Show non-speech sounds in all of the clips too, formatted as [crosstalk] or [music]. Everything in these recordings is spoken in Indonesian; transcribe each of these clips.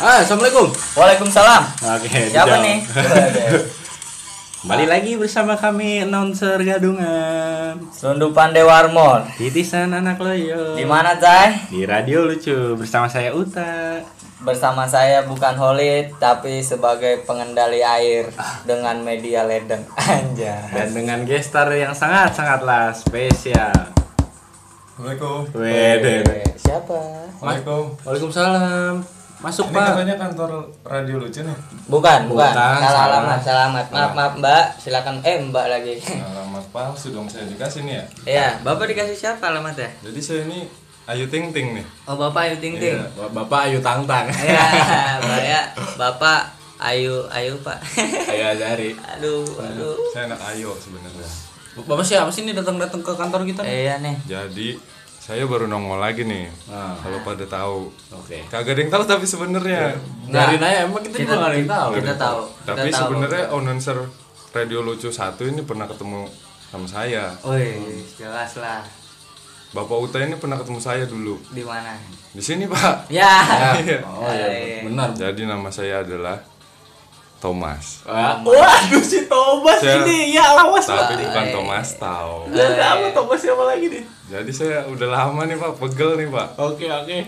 Ah, assalamualaikum. Waalaikumsalam. Oke. Siapa nih? [laughs] Kembali lagi bersama kami announcer gadungan. Selundupan Dewarmon. Titisan anak loyo. Di mana, Cai? Di radio lucu bersama saya Uta. Bersama saya bukan Holid, tapi sebagai pengendali air dengan media ledeng. [laughs] Anjay. Dan dengan gestar yang sangat sangatlah spesial. Assalamualaikum. Wede. Siapa? Waalaikumsalam. Masuk Ini Pak. katanya kantor radio lucu nih. Bukan, bukan. Bukan, Salah salah. alamat, salah alamat. Maaf, maaf, Mbak. Silakan eh Mbak lagi. Alamat palsu dong saya dikasih nih ya. Iya, Bapak dikasih siapa alamatnya? Jadi saya ini Ayu Ting Ting nih. Oh, Bapak Ayu Ting Ting. Iya. Bapak Ayu Tang Tang. [laughs] Iya, Mbak ya. Bapak Ayu Ayu, Pak. [laughs] Ayu Azari. aduh, aduh. Saya anak Ayo sebenarnya. Bapak siapa sih ini datang-datang ke kantor kita? Iya nih. Jadi saya baru nongol lagi nih. Ah. Kalau pada tahu. Oke. Kagak ada yang tahu tapi sebenarnya. Dari nanya emang kita, juga nggak ada yang tahu. Kita tahu. Tapi kita sebenarnya announcer radio lucu satu ini pernah ketemu sama saya. Wih, jelas lah. Bapak Uta ini pernah ketemu saya dulu. Di mana? Di sini, Pak. Ya. [laughs] Iya. Oh iya, benar. Jadi nama saya adalah Thomas. Wah, Waduh si Thomas Saya- ini ya awas Tapi Pak. bukan Thomas tahu. Dan apa Thomas siapa lagi nih? Jadi saya udah lama nih Pak, pegel nih Pak. Oke oke.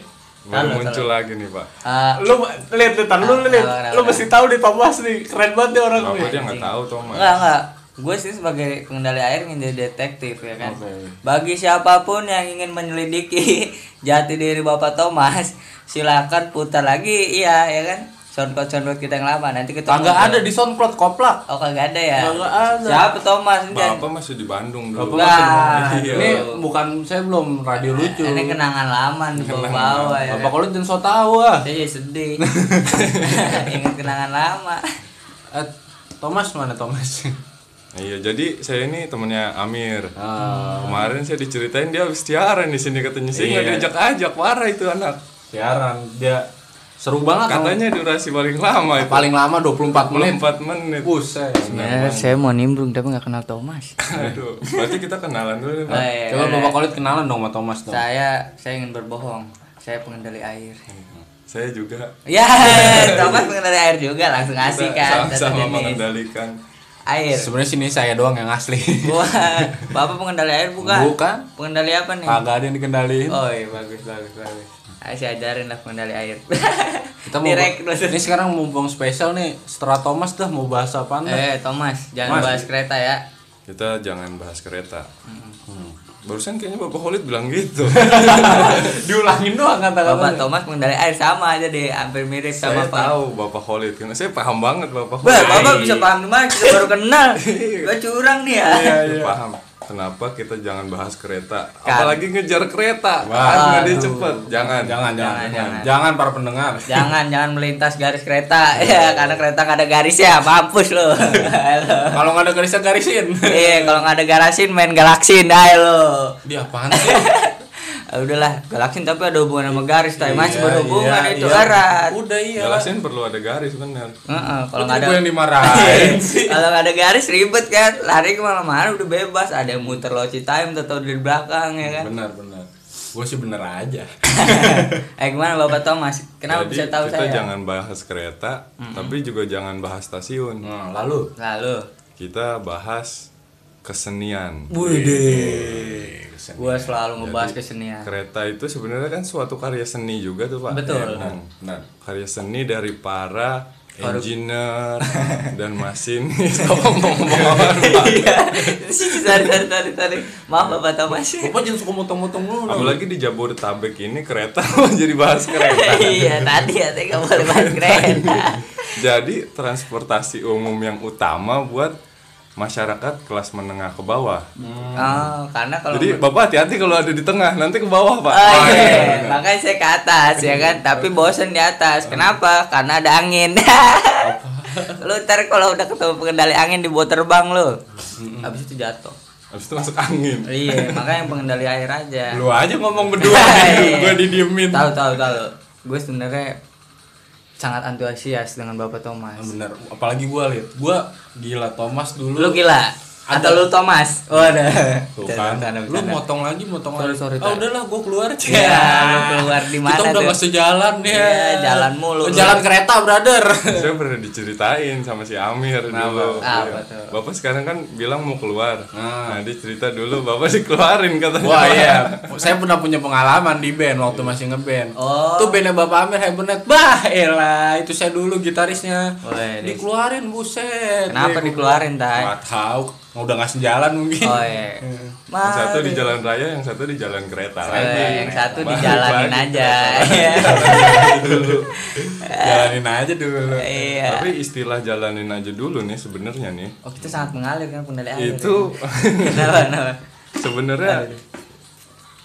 Baru Halo, muncul lagi nih Pak. Ah, Lu lihat lihat lu Kenapa, lihat. Lu mesti tahu nih Thomas nih. Keren banget nih orang nih. dia nggak tahu Thomas. enggak, enggak. Gue sih sebagai pengendali air ingin jadi detektif ya kan. Oke. Bagi siapa pun yang ingin menyelidiki [laughs] jati diri Bapak Thomas, silakan putar lagi iya ya kan. Soundcloud soundcloud kita yang lama nanti kita Kagak ada di SoundCloud koplak. Oh kagak ada ya? Kagak ada. Siapa Thomas? Ini Bapak masih di Bandung Bapak dulu. Masih iya. Ini bukan saya belum radio lucu. Ini kenangan lama nih bawa-bawa ya. Bapak kalau jangan so tahu ah. Saya jadi sedih. [laughs] Ingat kenangan lama. Eh, Thomas mana Thomas? Iya, jadi saya ini temennya Amir. Ah, Kemarin saya diceritain dia habis siaran di sini katanya sih nggak Iya. diajak ajak parah itu anak. siaran dia seru banget. Katanya durasi paling lama itu. paling lama 24 menit. 4 menit. Buset. Ya, saya mau nimbrung tapi nggak kenal Thomas. Aduh, berarti kita kenalan dulu nih, Pak. Eh, Coba Bapak Kolit kenalan dong sama Thomas dong. saya saya ingin berbohong. Saya pengendali air. Saya juga Ya, Thomas pengendali air juga langsung asik kan. sama-sama mengendalikan air. Sebenarnya sini saya doang yang asli. [laughs] Bapak pengendali air bukan? Bukan. Pengendali apa nih? Kagak ada yang dikendaliin. Oh iya bagus bagus bagus. Ayo saya ajarin lah pengendali air. [laughs] Kita mau Direct ini sekarang mumpung spesial nih setelah Thomas dah mau bahas apa? Eh Thomas, jangan Mas. bahas kereta ya. kita jangan bahas kereta. Hmm. Barusan kayaknya Bapak Khalid bilang gitu. [laughs] Diulangin doang Bapak kata-kata. Thomas pengendali air sama aja deh, hampir mirip sama saya Pak. tahu Bapak Khalid karena saya paham banget Bapak Khalid. Bapak bisa paham di mana? Kita baru kenal. [laughs] Gua curang nih ya. Saya paham. Kenapa kita jangan bahas kereta? Kan. Apalagi ngejar kereta. Wah, Kan nggak dia cepet. Jangan. Jangan, jangan, Jangan, jangan, jangan. para pendengar. Jangan jangan melintas garis kereta [laughs] ya karena kereta nggak ada garisnya mampus lo. Halo. [laughs] Kalau nggak ada garisnya garisin. Iya kalau nggak ada garasin main galaksin ayo lo. Dia apaan sih? [laughs] Ah, udahlah galaksin tapi ada hubungan sama garis tapi masih Iya, berhubungan iya, itu iya. erat. Udah iya. Jelasin perlu ada garis benar. Heeh, kalau Kalau nggak ada gue yang dimarahin sih. [laughs] kalau nggak ada garis ribet kan lari ke mana-mana udah bebas ada yang muter loci time atau di belakang ya kan Benar, benar. Gue sih bener aja. [laughs] eh gimana bapak Thomas kenapa Jadi bisa tahu kita saya jangan bahas kereta, tapi juga jangan bahas stasiun. Nah, lalu. lalu Kita bahas kesenian. Wih, gua selalu ngebahas kesenian Kereta itu sebenarnya kan suatu karya seni juga tuh Pak. Betul. Iya, benar. Benar. Karya seni dari para engineer [laughs] dan. [laughs] Ngomong-ngomong Pak? [laughs] iya sorry sorry maaf bapak Thomas Bapak jangan suka motong-motong dulu. Apalagi di Jabodetabek ini kereta jadi bahas kereta. iya tadi ya saya nggak boleh bahas kereta Jadi transportasi umum yang utama buat masyarakat kelas menengah ke bawah. oh karena kalau Jadi Bapak hati-hati kalau ada di tengah, nanti ke bawah, Pak. Oh, iya. makanya saya ke atas ya kan tapi bosen di atas kenapa karena ada angin [laughs] lu ntar kalau udah ketemu pengendali angin dibawa terbang lu habis itu jatuh Habis itu masuk angin. iya makanya pengendali air aja Lu aja ngomong berdua, [laughs] Iya. gue didiemin. tahu tahu tahu gue sebenarnya sangat antusias dengan Bapak Thomas. bener apalagi gua lihat gua gila Thomas dulu Lu gila? Atau lu Thomas? Waduh. tuh kan Bercanda, lu motong lagi motong Sorry, lagi sorry, ah Tay. udahlah gua keluar aja Ya, lu keluar di mana kita udah nggak sejalan ya Iya, jalan mulu. jalan kereta brother saya pernah diceritain sama si Amir dulu Apa Iya. tuh? bapak sekarang kan bilang mau keluar Nah. nah dia cerita dulu bapak dikeluarin katanya Wah iya, saya pernah punya pengalaman di band waktu masih ngeband. Oh. Tuh bandnya Bapak Amir Hibernate. Bah, elah, itu saya dulu gitarisnya. Wih, Dikeluarin buset. Kenapa dikeluarin? Nggak tahu, udah nggak sejalan mungkin. Oh iya. [laughs] yang satu di Mari. jalan raya yang satu di jalan kereta Oh, lagi iya, yang satu Balik dijalanin lagi aja. Iya. [laughs] dulu. Jalanin aja dulu. Iya. tapi istilah jalanin aja dulu nih sebenarnya nih Oh, kita sangat mengalir kan pengendali air. itu [laughs] Kenapa? Kenapa? sebenarnya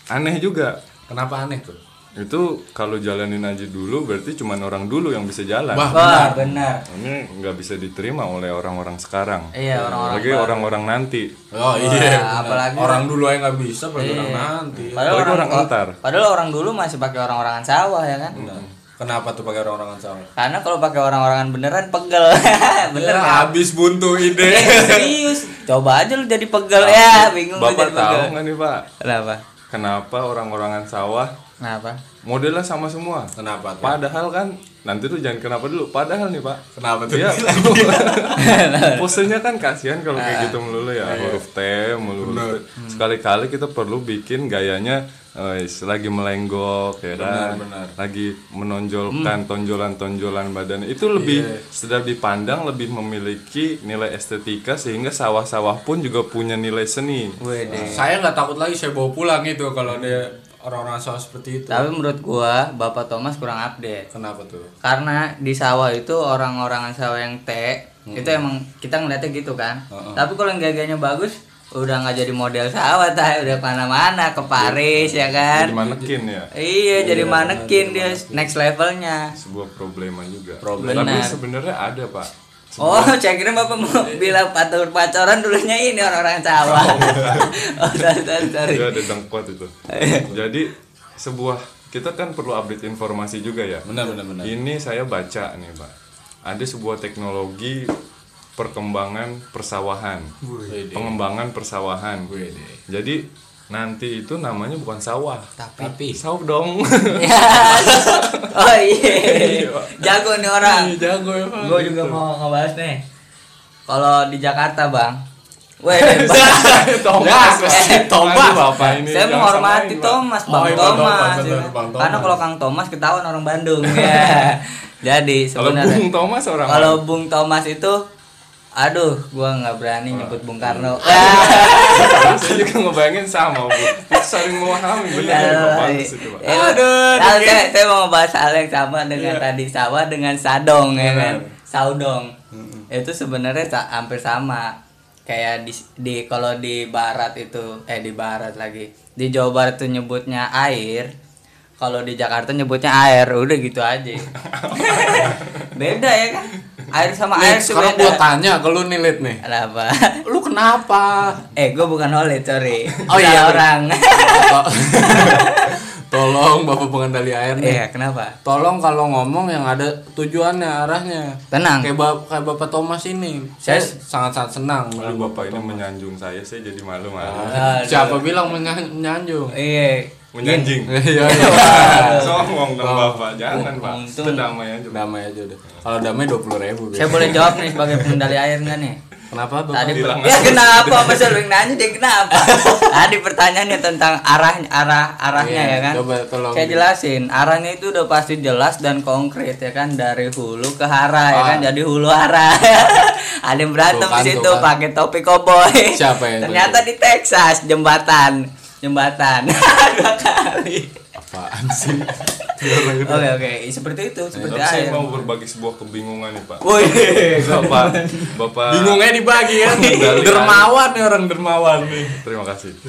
aneh juga Kenapa aneh tuh? Itu kalau jalanin aja dulu berarti cuman orang dulu yang bisa jalan Wah, Wah, benar. ini nggak bisa diterima oleh orang-orang sekarang Iya, orang-orang lagi orang-orang nanti Oh iya, Wah, apalagi- orang dulu aja nggak bisa, apalagi orang Iya. nanti. Padahal Apalagi orang, orang entar. Padahal orang dulu masih pakai orang-orangan sawah ya kan? Nah, Kenapa tuh pakai orang-orang sama? Karena kalau pakai orang-orangan beneran pegel. [laughs] Bener Ya, kan? habis buntu ide. Eh, [laughs] serius. Coba aja lu jadi pegel ya, bingung jadi bapak tahu nggak nih pak Kenapa? kenapa orang-orangan sawah Kenapa? modelnya sama semua Kenapa tuh? padahal kan nanti tuh jangan kenapa dulu padahal nih pak Kenapa tuh? Iya. [laughs] [laughs] Posenya kan kasihan kalau kayak gitu melulu ya huruf T melulu. Bener. Sekali-kali kita perlu bikin gayanya eh, lagi melenggok ya kan. benar. Lagi menonjolkan tonjolan-tonjolan badan. Itu lebih sedap dipandang, lebih memiliki nilai estetika sehingga sawah-sawah pun juga punya nilai seni. Wede. Saya nggak takut lagi saya bawa pulang itu kalau dia orang-orang sawah seperti itu. Tapi menurut gua Bapak Thomas kurang update. Kenapa tuh? Karena di sawah itu orang-orangan sawah yang T itu emang kita ngeliatnya gitu kan. Tapi kalau yang gaganya bagus udah nggak jadi model sawah tay udah mana-mana ke Paris ya kan. Jadi manekin ya. Iya, jadi manekin dia next levelnya. Sebuah problema juga. Problem. Tapi Benar. sebenarnya ada, Pak. Oh, saya kira Bapak mau bilang patur pacoran dulunya ini orang-orang sawah. [laughs] oh, sorry, sorry, sorry. Iya ada dengkot itu. Jadi sebuah kita kan perlu update informasi juga ya. Benar benar benar. Ini saya baca nih pak. Ada sebuah teknologi perkembangan persawahan, Wede. pengembangan persawahan. Wede. Jadi nanti itu namanya bukan sawah, Tapi saw dong. [laughs] Ya. oh iya. Jago nih orang. Ih, jago ya. Gue juga mau ngebahas nih. Kalau di Jakarta, Bang. Weh, [laughs] Thomas, Eh, Thomas. Bapak ini saya menghormati. Thomas, Bang Oh, iya, Thomas. Ya. bener, Bang Thomas. Karena kalau Kang Thomas ketahuan orang Bandung [laughs] ya. Jadi Kalau sebenarnya Bung Thomas orang kalau? Bung Thomas itu aduh, gua nggak berani nyebut Bung Karno. [laughs] saya [laughs] juga ngebayangin sama, Bu. Saling memahami benar Ya, ya, iya. Eh, Aduh, nah, saya, saya mau ngebahas hal yang sama dengan tadi sawah dengan sadong ya kan. Saudong. Itu sebenarnya hampir sama. Kayak di, di kalau di barat itu eh di barat lagi. Di Jawa Barat tuh nyebutnya air. Kalau di Jakarta nyebutnya air, udah gitu aja. [laughs] beda ya kan? Air sama air Nih, tuh sekarang gua tanya ke lu nih, Lid nih. Kenapa? Lu kenapa? eh, gue bukan oleh, sorry. Oh, iya, orang. [laughs] Tolong Bapak pengendali air nih. Iya, kenapa? Tolong kalau ngomong yang ada tujuannya, arahnya. Tenang. Kayak Bapak kayak Bapak Thomas ini. Saya sangat-sangat senang. Kalau Bapak ini menyanjung saya, saya jadi malu malu. Siapa bilang menya- menyanjung? Iya. Menyanjing. Iya, iya. [laughs] Songong dong Bapak, jangan Pak. Kita damai aja. Damai aja udah. Kalau damai dua puluh ribu. Saya boleh jawab nih sebagai pengendali air nggak nih? Kenapa Bapak? Tadi bilang ya kenapa masa lu nanya dia kenapa? Tadi pertanyaannya tentang arah arah arahnya Iya, ya kan? coba tolong. Saya jelasin, arahnya itu udah pasti jelas dan konkret ya kan dari hulu ke hara ya kan jadi hulu hara. [laughs] Ada yang berantem kan, di situ kan. pakai topi koboi. Siapa yang Ternyata di Texas jembatan. Jembatan. [laughs] Dua kali. Apaan sih? Oke oke, seperti itu, seperti Tapi saya mau berbagi sebuah kebingungan nih Pak. Woi. Bapak, Bapak. Bingungnya dibagi kan. Air. dermawan nih orang dermawan nih. Terima kasih. [laughs]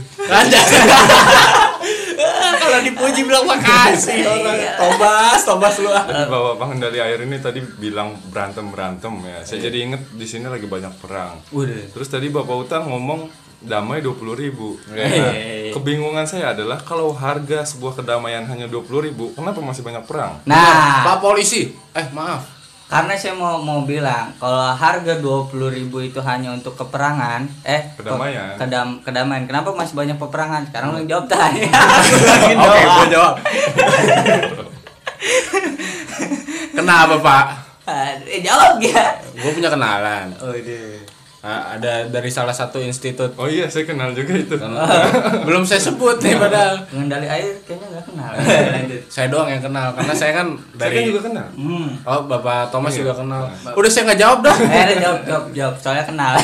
Kalau dipuji bilang makasih orang. Tobas, tobas lu Bapak pengendali air ini tadi bilang berantem berantem ya. Saya jadi inget di sini lagi banyak perang. Udah. Terus tadi Bapak Utang ngomong damai 20.000 ribu. Iya. kebingungan saya adalah kalau harga sebuah kedamaian hanya 20.000 ribu, kenapa masih banyak perang? Nah, Pak polisi. Eh, maaf. karena saya mau mau bilang kalau harga 20.000 itu hanya untuk keperangan, eh ke- Kedamaian. kedam kedamaian. Kenapa masih banyak peperangan? Sekarang lu yang jawab tanya. [laughs] Oke, gua jawab. [laughs] Kenapa, Pak? eh, jawab ya. Gue punya kenalan. Oh. Ah, ada dari salah satu institut. Oh iya, saya kenal juga itu. [laughs] Belum saya sebut nih padahal. Pengendali air kayaknya nggak kenal. [laughs] Saya doang yang kenal karena saya kan Saya kan dari juga kenal. Hmm. Oh, Bapak Thomas Iya. juga kenal. Udah saya nggak jawab dah. [laughs] Eh, jawab, jawab, jawab. Soalnya kenal.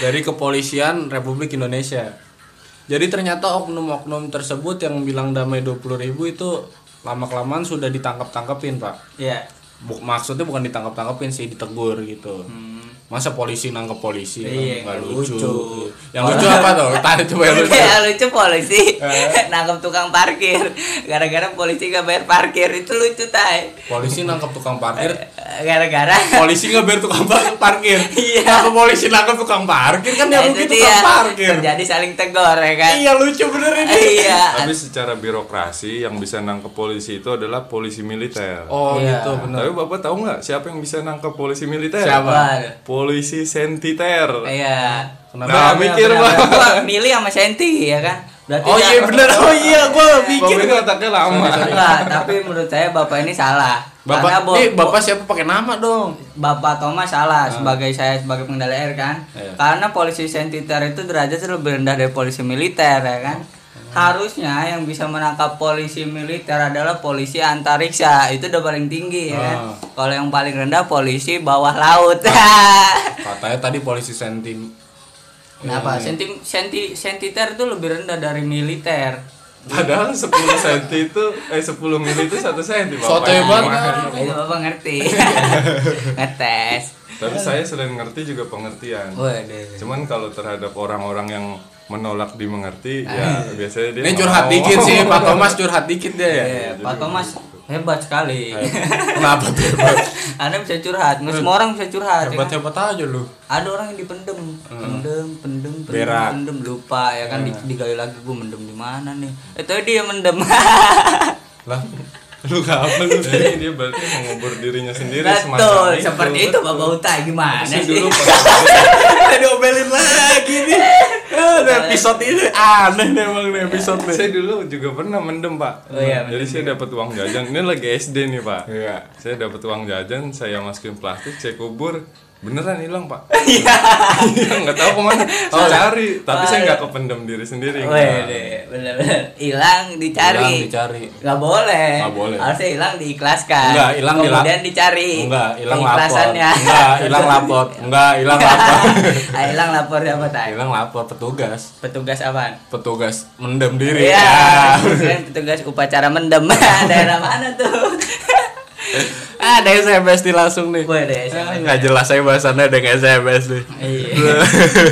Dari Kepolisian Republik Indonesia. Jadi ternyata oknum-oknum tersebut yang bilang damai 20.000 ribu itu lama-kelamaan sudah ditangkap-tangkepin, Pak. Iya. Bu- maksudnya bukan ditangkap-tangkepin sih, ditegur gitu. Hmm. Masa polisi nangkep polisi? Iya, nggak nggak lucu. lucu. Yang lucu apa tuh? Tadi coba [laughs] yang lucu. Ya lucu polisi [laughs] nangkep tukang parkir gara-gara polisi gak bayar parkir itu lucu tay Polisi nangkep tukang parkir. Gara-gara Polisi nggak bayar tukang par- parkir. Iya. Kenapa polisi nangkep tukang parkir kan yang Nah, tukang dia. parkir. terjadi saling tegur ya kan Iya lucu bener ini. iya Tapi secara birokrasi yang bisa nangkep polisi itu adalah polisi militer. Oh Iya. gitu bener. Tapi bapak tahu nggak siapa yang bisa nangkep polisi militer? Siapa? Polisi sentiter. iya Nah, mikir Benar, Pak. benar. Gua milih sama Senti ya kan berarti Oh iya bener. [laughs] Oh iya gua mikir. Bapak ini otaknya lama. Enggak, tapi menurut saya bapak ini salah Bapak, Karena bo- nih bapak siapa pakai nama dong? Bapak Thomas salah sebagai saya sebagai pengendali air kan. Iya. Karena polisi sentiter itu derajatnya lebih rendah dari polisi militer ya kan. Harusnya yang bisa menangkap polisi militer adalah polisi antariksa. Itu udah paling tinggi ya kan. Ah. Kalau yang paling rendah polisi bawah laut. [laughs] Katanya tadi polisi sentim. Kenapa? Senti, senti, sentiter itu lebih rendah dari militer. Padahal 10 cm itu eh 10 mili itu 1 cm. Bapak. Sotoy banget. Itu bapak ngerti. [laughs] Ngetes. Tapi saya selain ngerti juga pengertian. Waduh. Cuman kalau terhadap orang-orang yang menolak dimengerti ya biasanya dia Ini curhat mau. dikit sih, [laughs] Pak Thomas curhat dikit deh ya. Iya, Pak Thomas hebat sekali. [laughs] Kenapa tuh hebat? Anda bisa curhat, nggak semua orang bisa curhat. ya kan? Hebat-hebat aja lu. Ada orang yang dipendem, pendem, pendem, pendem, Berak. pendem, lupa ya kan di- digali lagi gue mendem di mana nih? Itu dia mendem. [laughs] Lah, lu gak apa lu? Jadi dia berarti mengubur dirinya sendiri Betul, semacam seperti itu Bapak Uta gimana sih? dulu [laughs] diomelin lagi nih. Episode ini aneh nih emang nih episode nih. saya dulu juga pernah mendem pak. Oh iya, Jadi saya dapat uang jajan. Ini lagi SD nih pak. Iya. Saya dapat uang jajan, saya masukin plastik, saya kubur. Beneran hilang pak. [laughs] Iya. Nggak tahu ke mana. [laughs] Saya cari, tapi saya nggak kependem diri sendiri. Bener-bener hilang dicari. Hilang, dicari. Nggak boleh. Nggak boleh. Harusnya hilang diikhlaskan. Enggak, hilang Kemudian dicari. Enggak, hilang lapor. [laughs] Enggak, hilang lapor. Enggak, hilang lapor. Ah, hilang lapor siapa tay? Hilang lapor petugas. Petugas apaan? Petugas mendem diri. Iya, Ya. petugas upacara mendem. Daerah mana tuh? Ah, ada SMS nih langsung nih. Wah, ada Ah, SMS. Nggak jelas saya bahasannya ada SMS nih. Iya.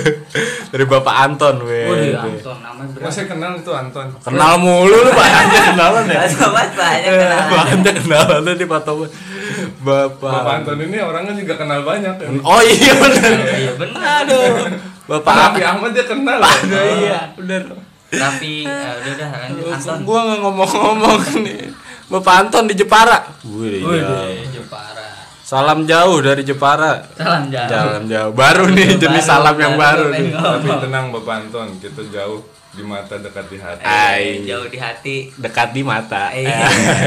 [laughs] Dari Bapak Anton, weh. Waduh, Anton namanya berapa? Masih kenal itu Anton. Kenal mulu lu Pak Anda kenalan ya. Sobat banyak Pak kenalan. Anda kenalan nih Pak Thomas. Bapak. Bapak Anton ini orangnya juga kenal banyak. Ya. Oh iya benar. Iya benar. Aduh. Bapak Raffi Ahmad dia kenal. ya? Aduh iya, benar. Raffi, eh, udah udah lanjut Anton. Gua nggak ngomong-ngomong nih. Bapak Anton di Jepara. Wih, Wih, iya. Jepara. Salam jauh dari Jepara. Salam jauh. Jalan jauh. Baru nih jenis Baru, salam yang baru baru, nih. Tapi tenang Bapak Anton, kita jauh di mata dekat di hati. Ai. Eh, jauh di hati. Dekat di mata. Iya.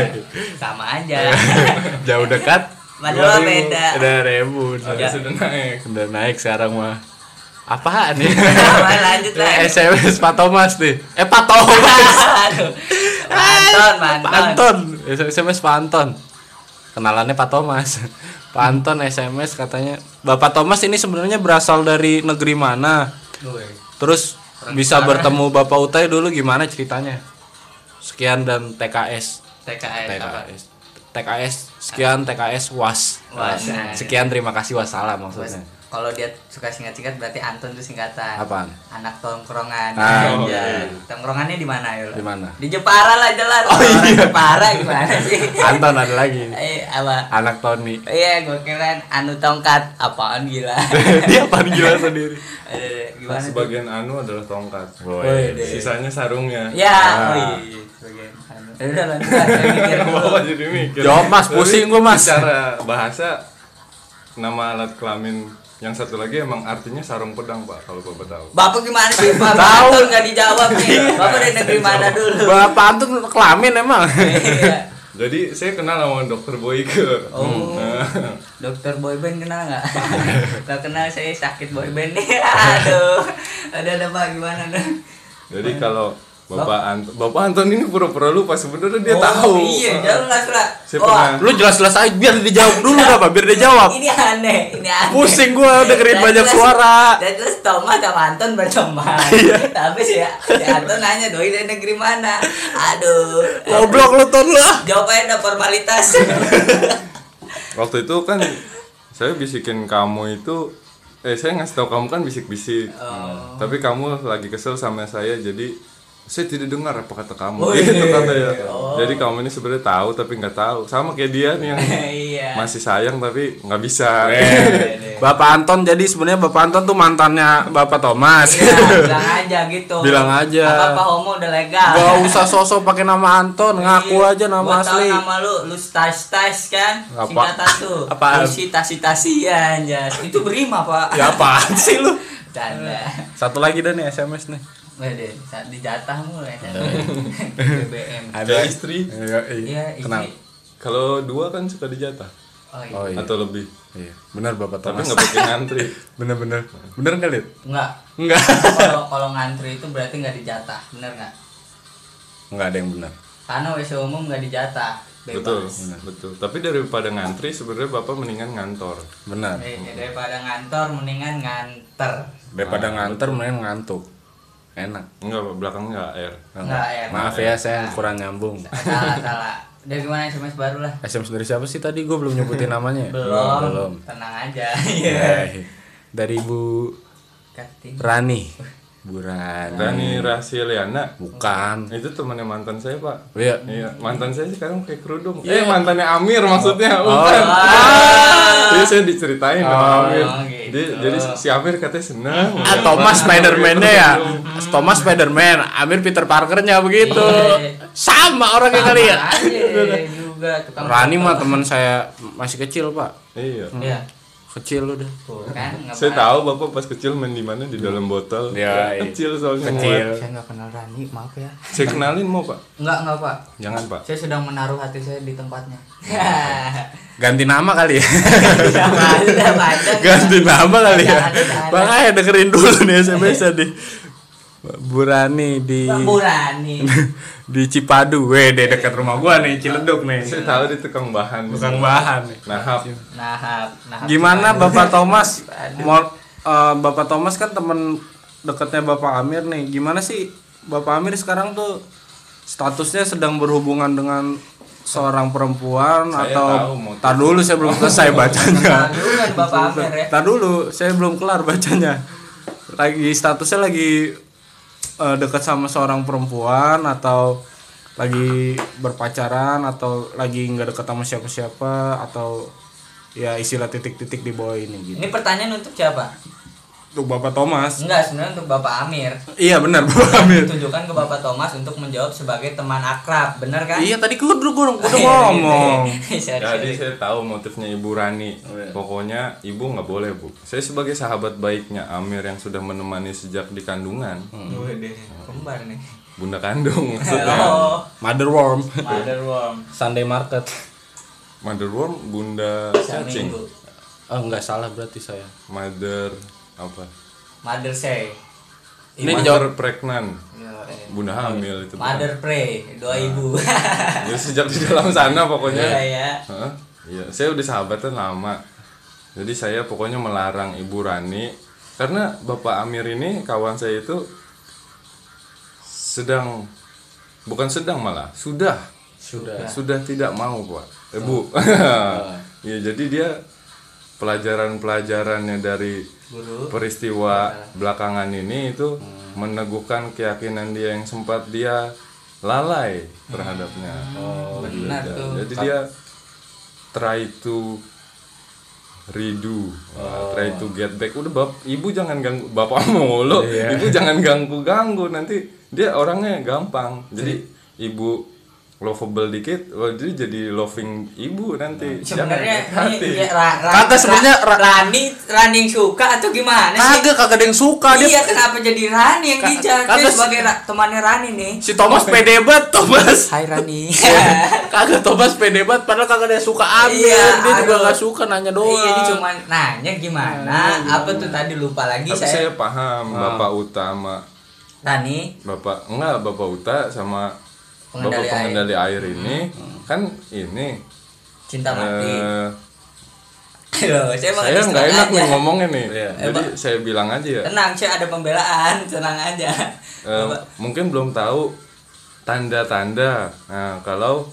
[laughs] Sama aja. [laughs] jauh dekat. Padahal beda. Udah ribu. Sudah naik. Udah naik sekarang mah. Apaan nih? [laughs] Lanjut lah. SMS Pak Thomas nih. Eh Pak Thomas. Aduh. Anton, Pak Anton. Anton. SMS Pak Anton. Kenalannya Pak Thomas. [laughs] Pak Anton SMS katanya, Bapak Thomas ini sebenarnya berasal dari negeri mana? Terus bisa bertemu Bapak Utai dulu gimana ceritanya? Sekian dan TKS. TKS? TKS. TKS sekian TKS was. Was. Sekian terima kasih wassalam maksudnya. Kalau dia suka singkat-singkat berarti Anton itu singkatan. Apaan? Anak tongkrongan. Ah, oh, iya. Tongkrongannya di mana ya? Di mana? Di Jepara lah jelas. Oh, Orang iya. Jepara gimana sih? [laughs] Anton ada lagi. Eh, apa? Anak Tony. Iya, gue kira anu tongkat apaan gila. [laughs] Dia apaan gila sendiri. Eh, gimana? tuh? Sebagian anu adalah tongkat. Woi. deh. Sisanya sarungnya. Ya, Ah. oh iya. Sebagian anu. Udah lanjut. Bapak [laughs] jadi mikir. Jawab, Mas. Pusing gua, Mas. Secara bahasa nama alat kelamin yang satu lagi emang artinya sarung pedang pak kalau bapak tahu. Bapak gimana sih? Pak Tahu. Nggak dijawab nih. Bapak dari negeri mana dulu? Bapak Anton kelamin emang. Iya. Jadi saya kenal sama dokter Boyke. Oh. Nah, Dokter boyband kenal nggak? [laughs] Gak kenal saya sakit boyband nih. [laughs] Aduh. Ada ada pak gimana nih? Jadi kalau Bapak Anton, Bapak Anton ini pura-pura lupa sebenarnya dia Oh, tahu. Iya, jelas lah. Saya pernah Lu jelas-jelas aja biar dijawab dulu apa? Biar dia jawab. Ini aneh, ini aneh. Pusing gua dengerin Dan banyak jelas- suara. Dan terus Thomas sama Anton berteman. Iya. Tapi si, si Anton nanya doi dari negeri mana? Aduh. Goblok lu Ton lu. Jawabnya ada formalitas. [laughs] waktu itu kan saya bisikin kamu itu eh saya ngasih tahu kamu kan bisik-bisik. Oh. Tapi kamu lagi kesel sama saya jadi saya tidak dengar apa kata kamu Oh, [laughs] gitu iya. katanya. Oh. Jadi kamu ini sebenarnya tahu tapi nggak tahu. Sama kayak dia nih yang [laughs] Iya. masih sayang tapi nggak bisa. [laughs] Bapak Anton jadi sebenarnya Bapak Anton tuh mantannya Bapak Thomas. Iya, bilang aja gitu. Bilang aja. Apa-apa homo udah legal. Gak usah sosok pakai nama Anton, ngaku Iya. aja nama Gua tahu asli. nama lu, lu stas tas kan? Apa? Singkatan tuh. Apaan? Lucy tasi tasian jas. Itu berima pak. Ya apaan sih lu? Canda. Satu lagi dah nih SMS nih. Wede, saat dijatah mulai kan. BBM. Kayak istri. Iya, Iya, istri. Kenal. Kalau dua kan suka dijatah Oh iya. Oh iya. atau lebih. Iya. Benar Bapak Tapi Thomas. nggak pakai ngantri. [laughs] Bener-bener. Bener nggak lihat? Enggak. Enggak. Kalau kalau ngantri itu berarti nggak dijatah, bener nggak? Enggak ada yang benar. Karena WC umum nggak dijatah, betul, bebas. betul. Tapi daripada ngantri sebenarnya bapak mendingan ngantor. Benar. Eh, daripada ngantor mendingan nganter. Daripada nganter mending ngantuk. Enak. Enggak, belakang enggak air. Enggak, ya. Maaf ya saya yang kurang nyambung. Salah, salah. Udah gimana SMS baru lah? SMS dari siapa sih tadi? Gue belum nyebutin namanya. ya? Belum. Belum. Tenang aja. Eh, Dari Bu. Rani. Bu Rani. Rani Rahasialiana Bukan. itu temannya mantan saya pak. Iya. Iya, mantan saya sekarang pakai kerudung. Eh, mantannya Amir maksudnya. Oh. Bukan. Ah. Iya, saya diceritain sama Oh, Amir. gitu. Dia- jadi si Amir katanya senang. Ah, Thomas Spiderman-nya ya. Thomas Spiderman, Amir Peter Parker-nya begitu. Iya. Sama orangnya kali ya. Sama juga Rani mah teman saya masih kecil, Pak. Iya. Iya. Kecil udah. Tuh kan nggak Saya tahu bapak pas kecil main di mana di dalam botol. Ya, iya. kecil soalnya. Kecil. Saya nggak kenal Rani, maaf ya. Saya kenalin mau pak? Enggak, enggak, Pak. Jangan pak. Saya sedang menaruh hati saya di tempatnya. [laughs] Ganti nama kali ya. Aja, panjang. Ganti nama kali ya. Jangan. Makanya dengerin dulu nih SMS-nya di Bu Rani di Bu Rani. [laughs] di Cipadu. Weh, di dekat rumah gua nih, Ciledug nih. Saya tahu di tukang bahan. Tukang bahan nih. Nahap. Nah, nah. Gimana Bapak [laughs] Thomas? Mau eh, Bapak Thomas kan temen dekatnya Bapak Amir nih. Gimana sih Bapak Amir sekarang tuh statusnya sedang berhubungan dengan seorang perempuan Saya atau tahu tar dulu saya belum selesai [laughs] bacanya. Nah, dulu kan Bapak Amir ya. Tar dulu saya belum kelar bacanya. Lagi statusnya lagi eh, dekat sama seorang perempuan atau lagi berpacaran atau lagi nggak dekat sama siapa-siapa atau ya istilah titik-titik di bawah ini gitu. Ini pertanyaan untuk siapa? Untuk Bapak Thomas. Enggak, sebenarnya untuk Bapak Amir. Iya benar Bapak Amir. Ditujukan ke Bapak Thomas untuk menjawab sebagai teman akrab, benar kan? Iya tadi kudu gua udah [laughs] Iya, ngomong. [laughs] Jadi saya tahu motifnya Ibu Rani. Pokoknya Ibu nggak boleh Bu. Saya sebagai sahabat baiknya Amir yang sudah menemani sejak di kandungan, Waduh, kembar nih. bunda kandung maksudnya. Halo, Mother worm. Mother Worm. Sunday market. Motherworm, bunda cacing. Oh enggak salah berarti saya. Mother apa? Mother say. Ini Mother dijawab pregnant. Ya, eh. Bunda hamil itu. Mother pray, doa ibu. [laughs] Ya, sejak di dalam sana pokoknya. Iya ya. Hah? Iya, saya udah sahabatan lama. Jadi saya pokoknya melarang Ibu Rani karena Bapak Amir ini kawan saya itu sedang bukan sedang malah sudah Sudah. sudah tidak mau pak eh, bu [laughs] ya jadi dia pelajaran-pelajarannya dari Guru. peristiwa belakangan ini itu meneguhkan keyakinan dia yang sempat dia lalai terhadapnya. Benar Ya, tuh. Jadi dia try to redo. Uh, try to get back. Udah bap ibu jangan ganggu bapak [laughs] mulu. Ibu jangan ganggu ganggu nanti dia orangnya gampang. Jadi ibu lovable dikit oh, jadi jadi loving ibu nanti sebenarnya ini hati. ya, Ra- Ra- Kata sebenarnya Ra- Ra- Rani Rani yang suka atau gimana sih Kagak kagak ada yang suka dia. iya kenapa jadi Rani yang sih. sebagai ra- temannya Rani nih Si Thomas pede banget Thomas. Hai Rani [laughs] kagak Thomas pede banget padahal kagak ada yang suka ambil. Iya, dia juga aduh. nggak suka nanya doang. Iya, dia cuma nanya gimana, apa tuh tadi lupa lagi tapi saya. saya paham bapak utama Rani, bapak enggak bapak uta sama Pengendali bapak pengendali air, ini kan ini cinta mati. eh, [laughs] Loh, saya mau saya nggak enak aja. nih ngomongnya nih Iya. jadi saya bilang aja ya Tenang, saya ada pembelaan, tenang aja. Bapak, mungkin belum tahu tanda-tanda nah kalau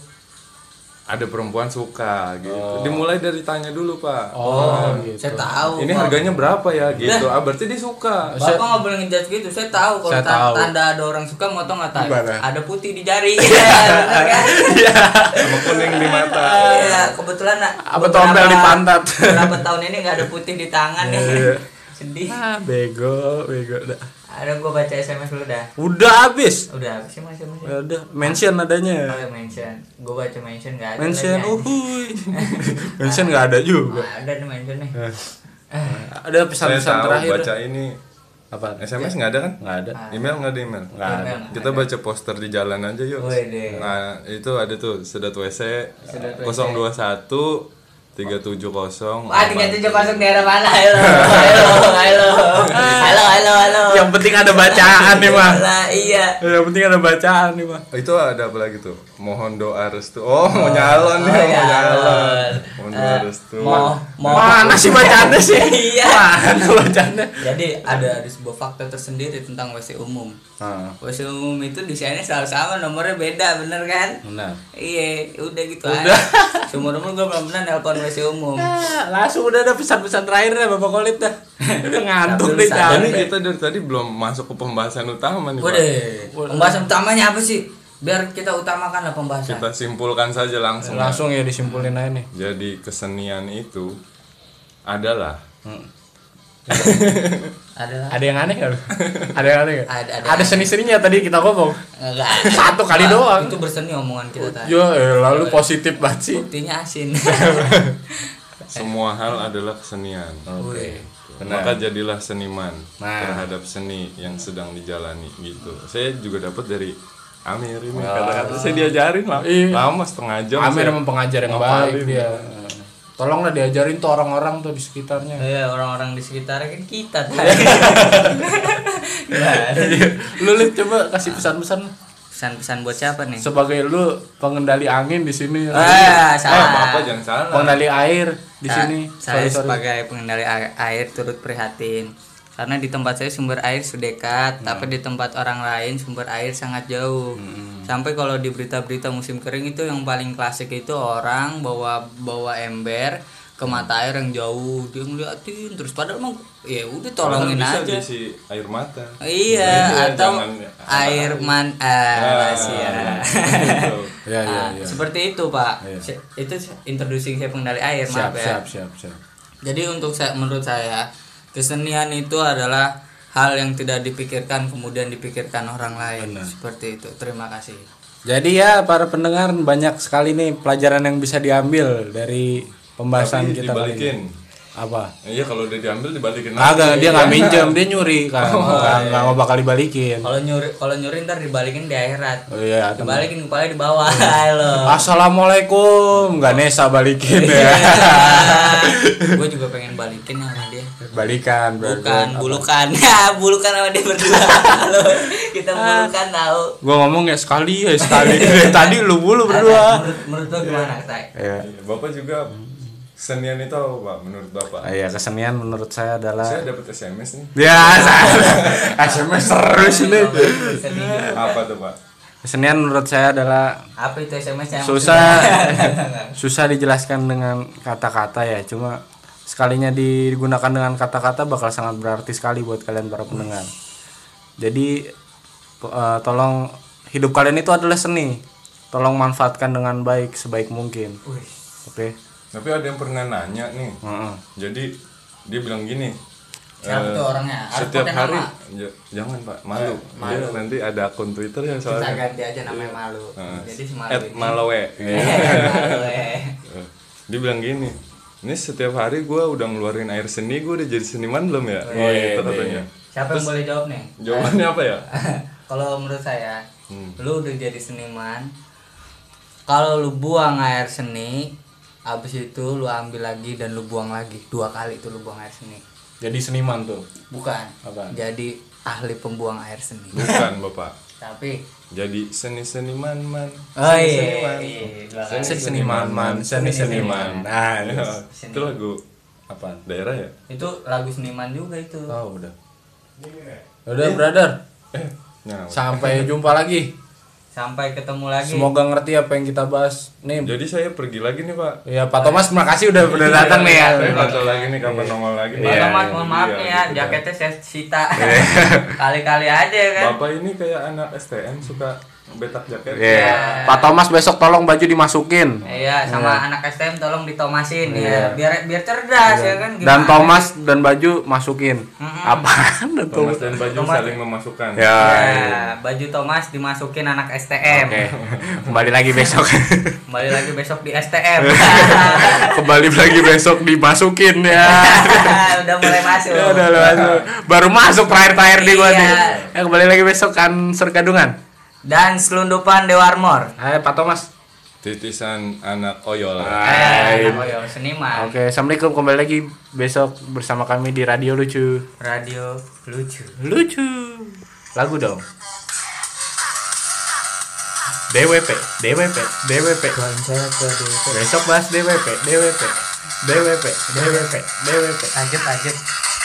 ada perempuan suka gitu dimulai dari tanya dulu pak Oh, gitu. saya tahu. ini Pak. harganya berapa ya gitu ah berarti dia suka Bapak nggak boleh ngejudge gitu. Saya tahu kalau Saya ta- tahu. tanda ada orang suka mau tau nggak tahu. Ada putih di jari. [laughs] Iya, kan? sama kuning di mata Iya, kebetulan nak, Apa tombel di pantat. Beberapa tahun ini nggak ada putih di tangan nih. Iya. [laughs] Sedih. Ah, bego, bego dah. Ada gua baca SMS lu dah. Udah habis. Udah habis ya mas Ya udah, mention adanya. Oh, ya, mention. Gua baca mention enggak ada. Mention. Uhuy. [laughs] mention enggak ada juga. Oh, ada nih mention nih. Eh. Eh. ada pesan-pesan terakhir. baca ini apa SMS nggak ada kan nggak ada ah. email nggak ada email nggak ada kita baca poster di jalan aja yuk nah itu ada tuh sedot wc sedot 021 tiga tujuh kosong ah tiga tujuh kosong daerah mana? Halo halo halo. Halo halo halo. Yang penting ada bacaan nih mah iya. Yang penting ada bacaan nih mah itu ada apa lagi tuh? Mohon doa restu oh mau nyalon Oh, mau ya. nyalon mohon doa Eh, restu Mau, mau. Mana sih bacaannya sih? [laughs] Iya. Mana bacaannya? Jadi ada ada sebuah fakta tersendiri tentang WC umum. Ah, WC umum itu desainnya selalu sama, nomornya beda, bener kan? benar. Iya, udah gitu Udah. aja. Seumur umur gue belum pernah nelpon WC umum. Ah, langsung udah ada pesan-pesan terakhir dah Bapak Kolit dah. Udah ngantuk nih ini kita dari tadi belum masuk ke pembahasan utama nih pembahasan utamanya apa sih? Biar kita utamakan lah pembahasan. kita simpulkan saja langsung Langsung ya disimpulin aja nih. jadi kesenian itu adalah [laughs] Adalah Ada yang aneh lu? [laughs] Ada yang aneh nggak? Ada- ada Ada seni-seninya tadi kita ngomong. enggak Satu kali doang. Itu berseni omongan kita tadi. Yo, eh, lalu positif banget sih. Buktinya asin. [laughs] semua hal adalah kesenian Oke. maka jadilah seniman Nah. terhadap seni yang sedang dijalani gitu saya juga dapat dari Amir ini kata-kata saya diajarin lah Iya. lama setengah jam Amir saya emang pengajar yang baik dia. Tolonglah diajarin tuh orang-orang tuh di sekitarnya. Iya, orang-orang di sekitar kan kita tadi. Gimana? [laughs] lu lihat coba kasih pesan-pesan Pesan-pesan buat siapa nih? sebagai lu pengendali angin di sini. Ah, Ah, salah. bapak jangan salah pengendali air di Sa- sini. Saya Sorry, sorry. sebagai pengendali air, air turut prihatin. Karena di tempat saya sumber air sudah dekat, tapi di tempat orang lain sumber air sangat jauh. Sampai kalau di berita-berita musim kering itu yang paling klasik itu orang bawa bawa ember ke mata air yang jauh dia ngeliatin terus padahal emang ya udah tolongin bisa aja diisi air mata iya Iya, atau jangan- air man ah, masih ya. gitu. Ya, ya, Ah, ya. [laughs] seperti itu pak Iya. Se- itu introducing saya pengendali air Siap, maaf ya siap, siap, siap. jadi untuk saya menurut saya kesenian itu adalah hal yang tidak dipikirkan kemudian dipikirkan orang lain seperti itu terima kasih Jadi ya para pendengar banyak sekali nih pelajaran yang bisa diambil dari pembahasan Tapi kita kali ini. dibalikin Apa? iya kalau udah diambil dibalikin Agak dia Iya. nggak minjem, dia nyuri [laughs] kan. Oh, Nggak nggak mau bakal dibalikin. kalau nyuri kalau nyuri ntar dibalikin di akhirat Oh iya, dibalikin kepala di bawah halo Assalamualaikum, nggak Nesa balikin Iya. [laughs] ya. gue juga pengen balikin sama dia Balikan, bukan bulukan. [laughs] Ya bulukan sama dia berdua. Halo kita bulukan tahu. Gua ngomong ya sekali ya sekali. [laughs] Dari Tadi lu mulu berdua. menurut menurut lo gimana say Iya. Iya, bapak juga kesenian itu apa pak? Menurut bapak? Ah, Iya, kesenian menurut saya adalah saya dapat SMS nih. Ya, SMS [laughs] terus ini. Sedih. apa tuh pak? Kesenian menurut saya adalah apa itu SMS yang susah susah dijelaskan dengan kata-kata ya cuma sekalinya digunakan dengan kata-kata bakal sangat berarti sekali buat kalian para pendengar. Jadi eh, tolong hidup kalian itu adalah seni. Tolong manfaatkan dengan baik sebaik mungkin. Oke? Tapi ada yang pernah nanya nih. Heeh. Jadi dia bilang gini. siapa eh, tuh orangnya? Harus setiap hari nama. Jangan pak. Malu, malu. Dia nanti ada akun twitter ya kita soalnya. ganti aja namanya malu. Nah, jadi si malu at ini- malowe. [laughs] Malu, eh. Eh, dia bilang gini ini setiap hari gua udah ngeluarin air seni gua udah jadi seniman belum ya? Oh, iya, gitu iya. katanya. Siapa yang boleh jawab nih? jawabannya apa ya? [laughs] Kalau menurut saya Hmm. lu udah jadi seniman kalau lu buang air seni abis itu lu ambil lagi dan lu buang lagi. Dua kali itu lu buang air seni. Jadi seniman tuh? Bukan. Apaan? jadi ahli pembuang air seni. Bukan bapak. Tapi jadi seni seniman man. Seni seniman. seni seniman man. Seni seniman. nah itu lagu apa? Daerah ya? Itu lagu seniman juga itu. Oh udah. Udah brother. Eh nah sampai jumpa lagi sampai ketemu lagi. Semoga ngerti apa yang kita bahas. Nih jadi saya pergi lagi nih pak. Ya Pak Thomas terima kasih udah udah datang nih ya. saya lagi nih kapan nongol lagi Pak Iya, Thomas iya, mohon maaf iya, nih ya gitu, jaketnya saya sita. [laughs] Kali-kali aja kan? Bapak ini kayak anak STM suka betak jaket Iya. Pak Thomas besok tolong baju dimasukin. Iya, sama anak STM tolong ditomasin ya, biar biar cerdas ya kan. Dan gimana? Thomas dan baju masukin. Apaan dan Thomas Thomas? dan baju Thomas. saling memasukkan Ya. Ya, baju Thomas dimasukin anak STM. Oke. Kembali lagi besok. [laughs] Kembali lagi besok di STM. [laughs] Kembali lagi besok dimasukin ya. [laughs] Udah mulai masuk. Ya udah udah masuk. Baru masuk terakhir-terakhir di gua Iya. nih. Ya kembali lagi besok kan serkadungan. Dan selundupan Dewarmor. Hai Pak Thomas. titisan anak oyol Eh, anak Oyo, seniman. Oke, Assalamualaikum kembali lagi besok bersama kami di Radio Lucu. Radio lucu. Lucu. Lagu dong. DWP, DWP, DWP. Besok bahas DWP, DWP, DWP, DWP, DWP. Lanjut lanjut.